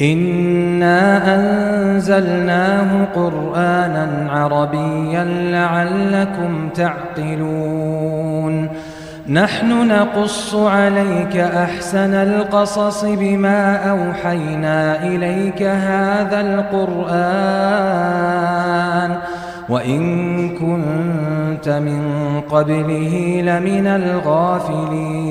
إنا أنزلناه قرآنا عربيا لعلكم تعقلون نحن نقص عليك أحسن القصص بما أوحينا إليك هذا القرآن وإن كنت من قبله لمن الغافلين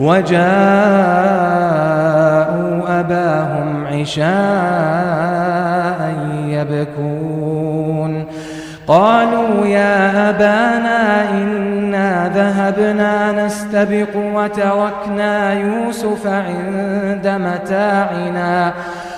وجاءوا أباهم عشاء يبكون. قالوا يا أبانا إنا ذهبنا نستبق وتركنا يوسف عند متاعنا.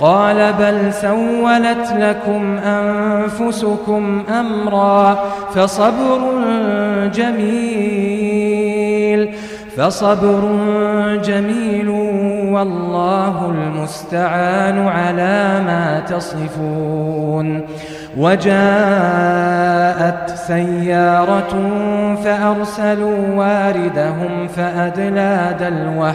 قال بل سولت لكم أنفسكم أمرا فصبر جميل فصبر جميل والله المستعان على ما تصفون وجاءت سيارة فأرسلوا واردهم فأدلى دلوه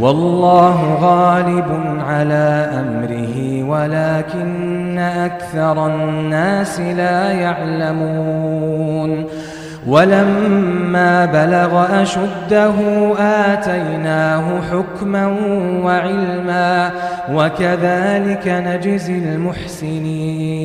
والله غالب على أمره ولكن أكثر الناس لا يعلمون. ولما بلغ أشده آتيناه حكما وعلما وكذلك نجزي المحسنين.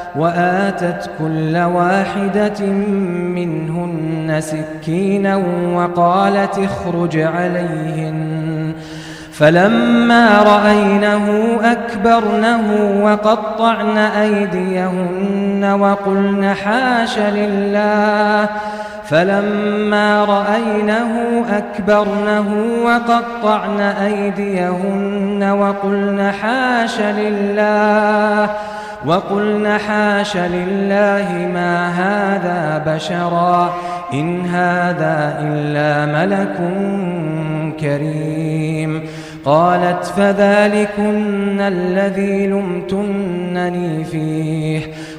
وآتت كل واحدة منهن سكينا وقالت اخرج عليهن. فلما رأينه أكبرنه وقطعن أيديهن وقلن حاش لله. فلما رأينه أكبرنه وقطعن أيديهن وقلن حاش لله. وقلن حاش لله ما هذا بشرا إن هذا إلا ملك كريم. قالت فذلكن الذي لمتنني فيه.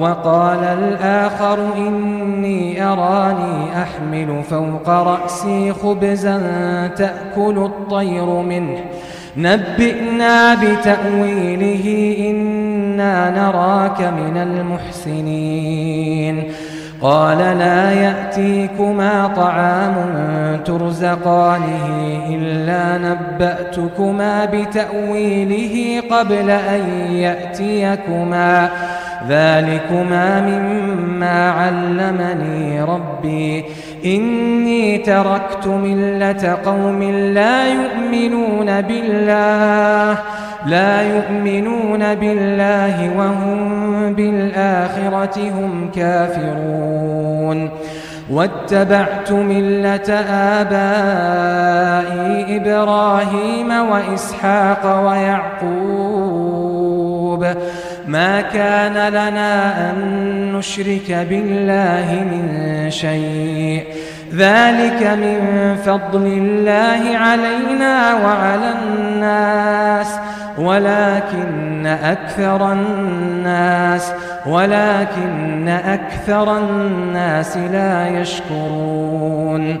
وقال الآخر إني أراني أحمل فوق رأسي خبزا تأكل الطير منه. نبئنا بتأويله إنا نراك من المحسنين. قال لا يأتيكما طعام ترزقانه إلا نبأتكما بتأويله قبل أن يأتيكما. ذلكما مما علمني ربي. إني تركت ملة قوم لا يؤمنون بالله لا يؤمنون بالله وهم بالآخرة هم كافرون. واتبعت ملة آبائي إبراهيم وإسحاق ويعقوب. ما كان لنا أن نشرك بالله من شيء. ذلك من فضل الله علينا وعلى الناس. ولكن أكثر الناس ولكن أكثر الناس لا يشكرون.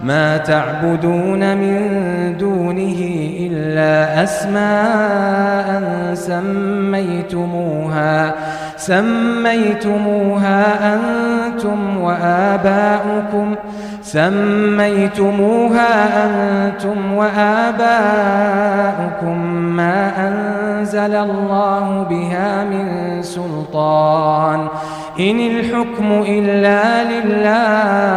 ما تعبدون من دونه إلا أسماء سميتموها سميتموها أنتم وآباؤكم سميتموها أنتم وآباؤكم ما أنزل الله بها من سلطان. إن الحكم إلا لله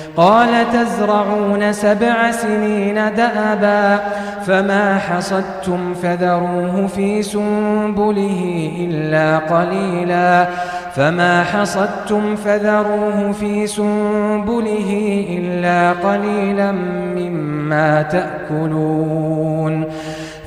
قال تزرعون سبع سنين دأبا فما حصدتم فذروه في سنبله إلا قليلا فما حصدتم فذروه في سنبله إلا قليلا مما تأكلون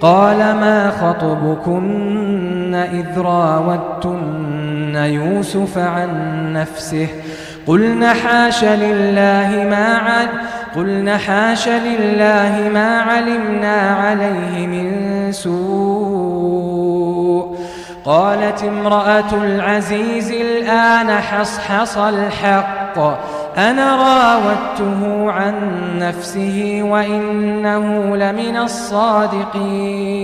قال ما خطبكن إذ راوتن يوسف عن نفسه قلنا حاش لله ما عد قلنا حاش لله ما علمنا عليه من سوء. قالت امرأة العزيز الآن حصحص الحق. أنا راودته عن نفسه وإنه لمن الصادقين.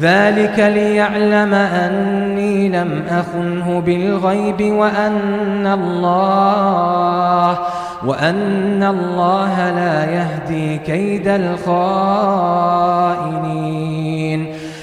ذلك ليعلم أني لم أخنه بالغيب وأن الله وأن الله لا يهدي كيد الخائنين.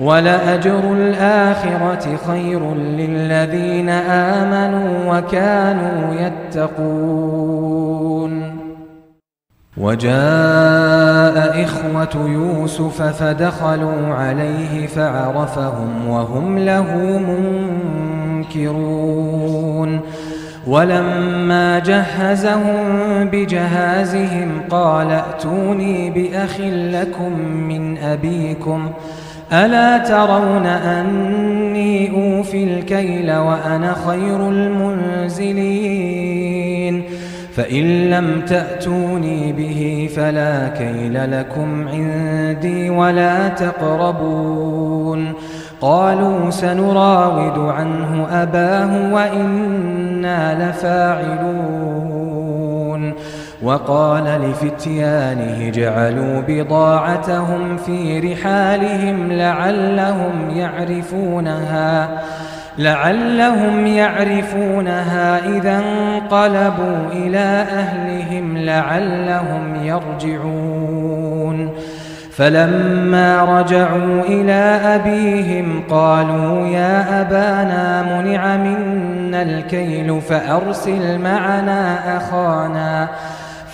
ولأجر الآخرة خير للذين آمنوا وكانوا يتقون. وجاء إخوة يوسف فدخلوا عليه فعرفهم وهم له منكرون. ولما جهزهم بجهازهم قال ائتوني بأخ لكم من أبيكم ألا ترون أني أوفي الكيل وأنا خير المنزلين؟ فإن لم تأتوني به فلا كيل لكم عندي ولا تقربون. قالوا سنراود عنه أباه وإنا لفاعلون. وقال لفتيانه جعلوا بضاعتهم في رحالهم لعلهم يعرفونها لعلهم يعرفونها إذا انقلبوا إلى أهلهم لعلهم يرجعون. فلما رجعوا إلى أبيهم قالوا يا أبانا منع منا الكيل فأرسل معنا أخانا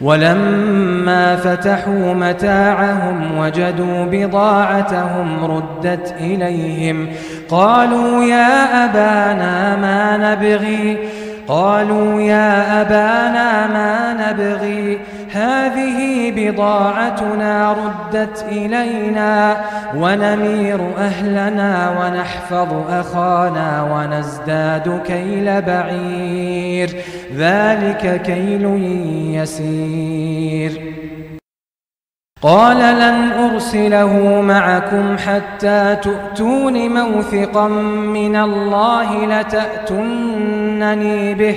ولما فتحوا متاعهم وجدوا بضاعتهم ردت إليهم. قالوا يا أبانا ما نبغي قالوا يا أبانا ما نبغي. هذه بضاعتنا ردت إلينا ونمير أهلنا ونحفظ أخانا ونزداد كيل بعير. ذلك كيل يسير. قال لن أرسله معكم حتى تؤتون موثقا من الله لتأتنني به.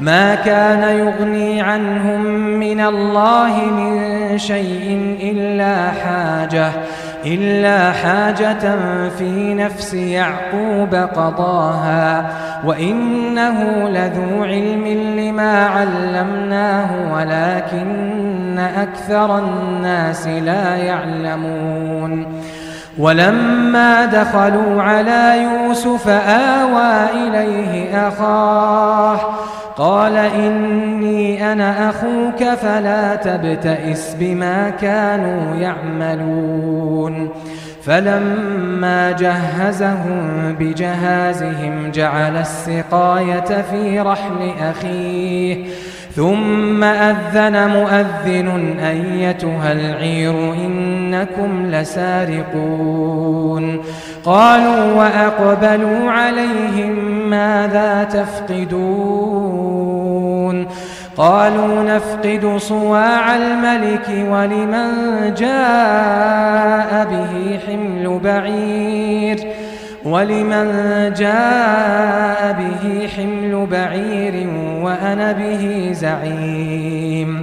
ما كان يغني عنهم من الله من شيء إلا حاجة إلا حاجة في نفس يعقوب قضاها. وإنه لذو علم لما علمناه ولكن أكثر الناس لا يعلمون. ولما دخلوا على يوسف آوى إليه أخاه قال إني أنا أخوك فلا تبتئس بما كانوا يعملون. فلما جهزهم بجهازهم جعل السقاية في رحل أخيه ثم أذن مؤذن أيتها العير إنكم لسارقون. قالوا وأقبلوا عليهم ماذا تفقدون؟ قالوا نفقد صواع الملك ولمن جاء به حمل بعير ولمن جاء به حمل بعير وأنا به زعيم.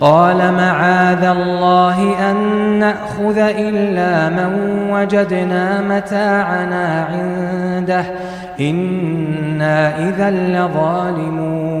قال معاذ الله أن نأخذ إلا من وجدنا متاعنا عنده إنا إذا لظالمون.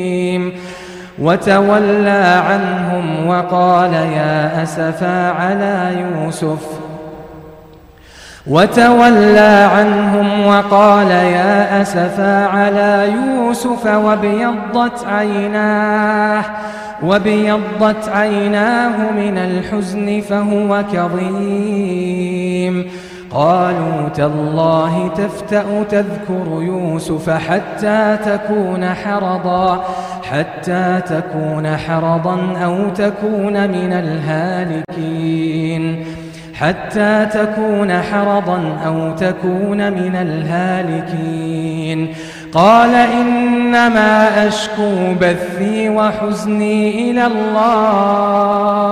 وتولى عنهم وقال يا أسفا على يوسف. وتولى عنهم وقال يا أسفا على يوسف وابيضت عيناه وابيضت عيناه من الحزن فهو كظيم. قالوا تالله تفتأ تذكر يوسف حتى تكون حرضا حتى تكون حرضا أو تكون من الهالكين. حتى تكون حرضا أو تكون من الهالكين. قال إنما أشكو بثي وحزني إلى الله.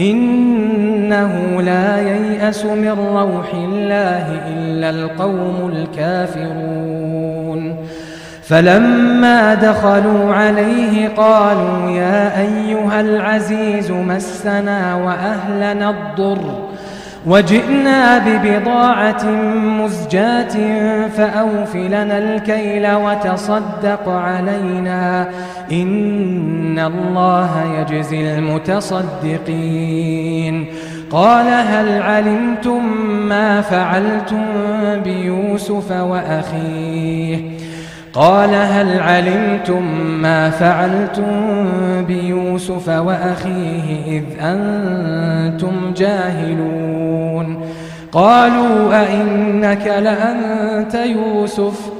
إنه لا ييأس من روح الله إلا القوم الكافرون. فلما دخلوا عليه قالوا يا أيها العزيز مسنا وأهلنا الضر. وجئنا ببضاعة مزجاة فأوف لنا الكيل وتصدق علينا. الله يجزي المتصدقين قال هل علمتم ما فعلتم بيوسف وأخيه قال هل علمتم ما فعلتم بيوسف وأخيه إذ أنتم جاهلون قالوا أئنك لأنت يوسف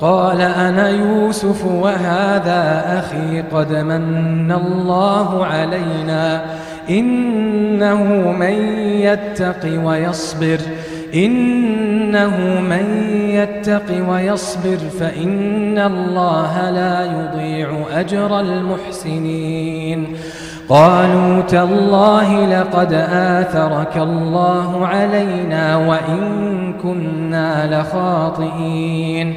قال أنا يوسف وهذا أخي قد من الله علينا إنه من يتق ويصبر إنه من يتق ويصبر فإن الله لا يضيع أجر المحسنين قالوا تالله لقد آثرك الله علينا وإن كنا لخاطئين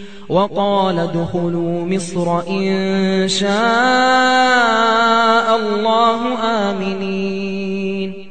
وقال ادخلوا مصر إن شاء الله آمنين.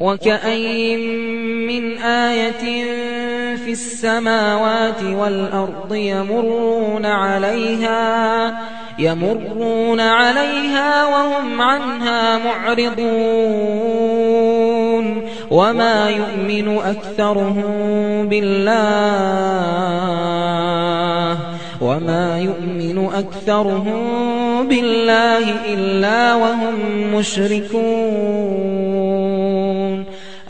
وكأي من آية في السماوات والأرض يمرون عليها يمرون عليها وهم عنها معرضون. وما يؤمن أكثرهم بالله وما يؤمن أكثرهم بالله إلا وهم مشركون.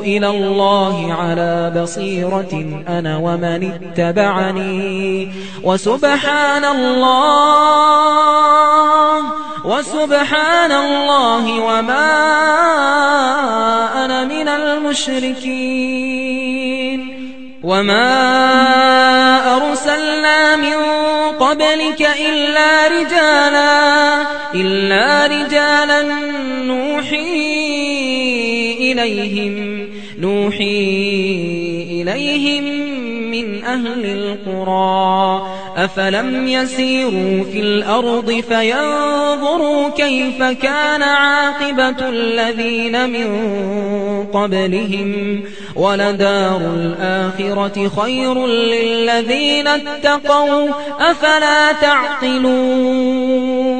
إلى الله على بصيرة أنا ومن اتبعني. وسبحان الله وسبحان الله وما أنا من المشركين. وما أرسلنا من قبلك إلا رجالا إلا رجالا نوحي إليهم. نوحي إليهم من أهل القرى أفلم يسيروا في الأرض فينظروا كيف كان عاقبة الذين من قبلهم. ولدار الآخرة خير للذين اتقوا أفلا تعقلون؟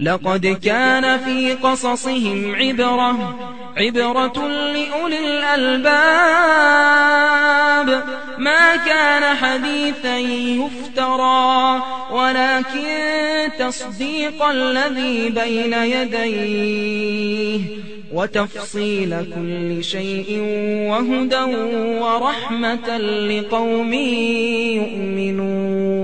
لقد كان في قصصهم عبرة عبرة لأولي الألباب. ما كان حديثا يفترى ولكن تصديق الذي بين يديه وتفصيل كل شيء وهدى ورحمة لقوم يؤمنون.